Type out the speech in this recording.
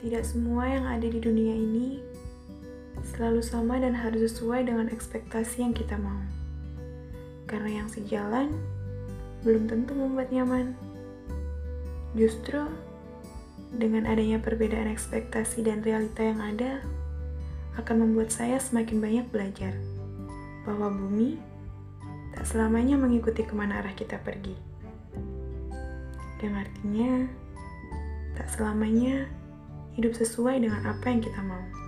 Tidak semua yang ada di dunia ini selalu sama dan harus sesuai dengan ekspektasi yang kita mau. Karena yang sejalan belum tentu membuat nyaman. Justru dengan adanya perbedaan ekspektasi dan realita yang ada akan membuat saya semakin banyak belajar bahwa bumi tak selamanya mengikuti ke mana arah kita pergi. Yang artinya tak selamanya hidup sesuai dengan apa yang kita mau.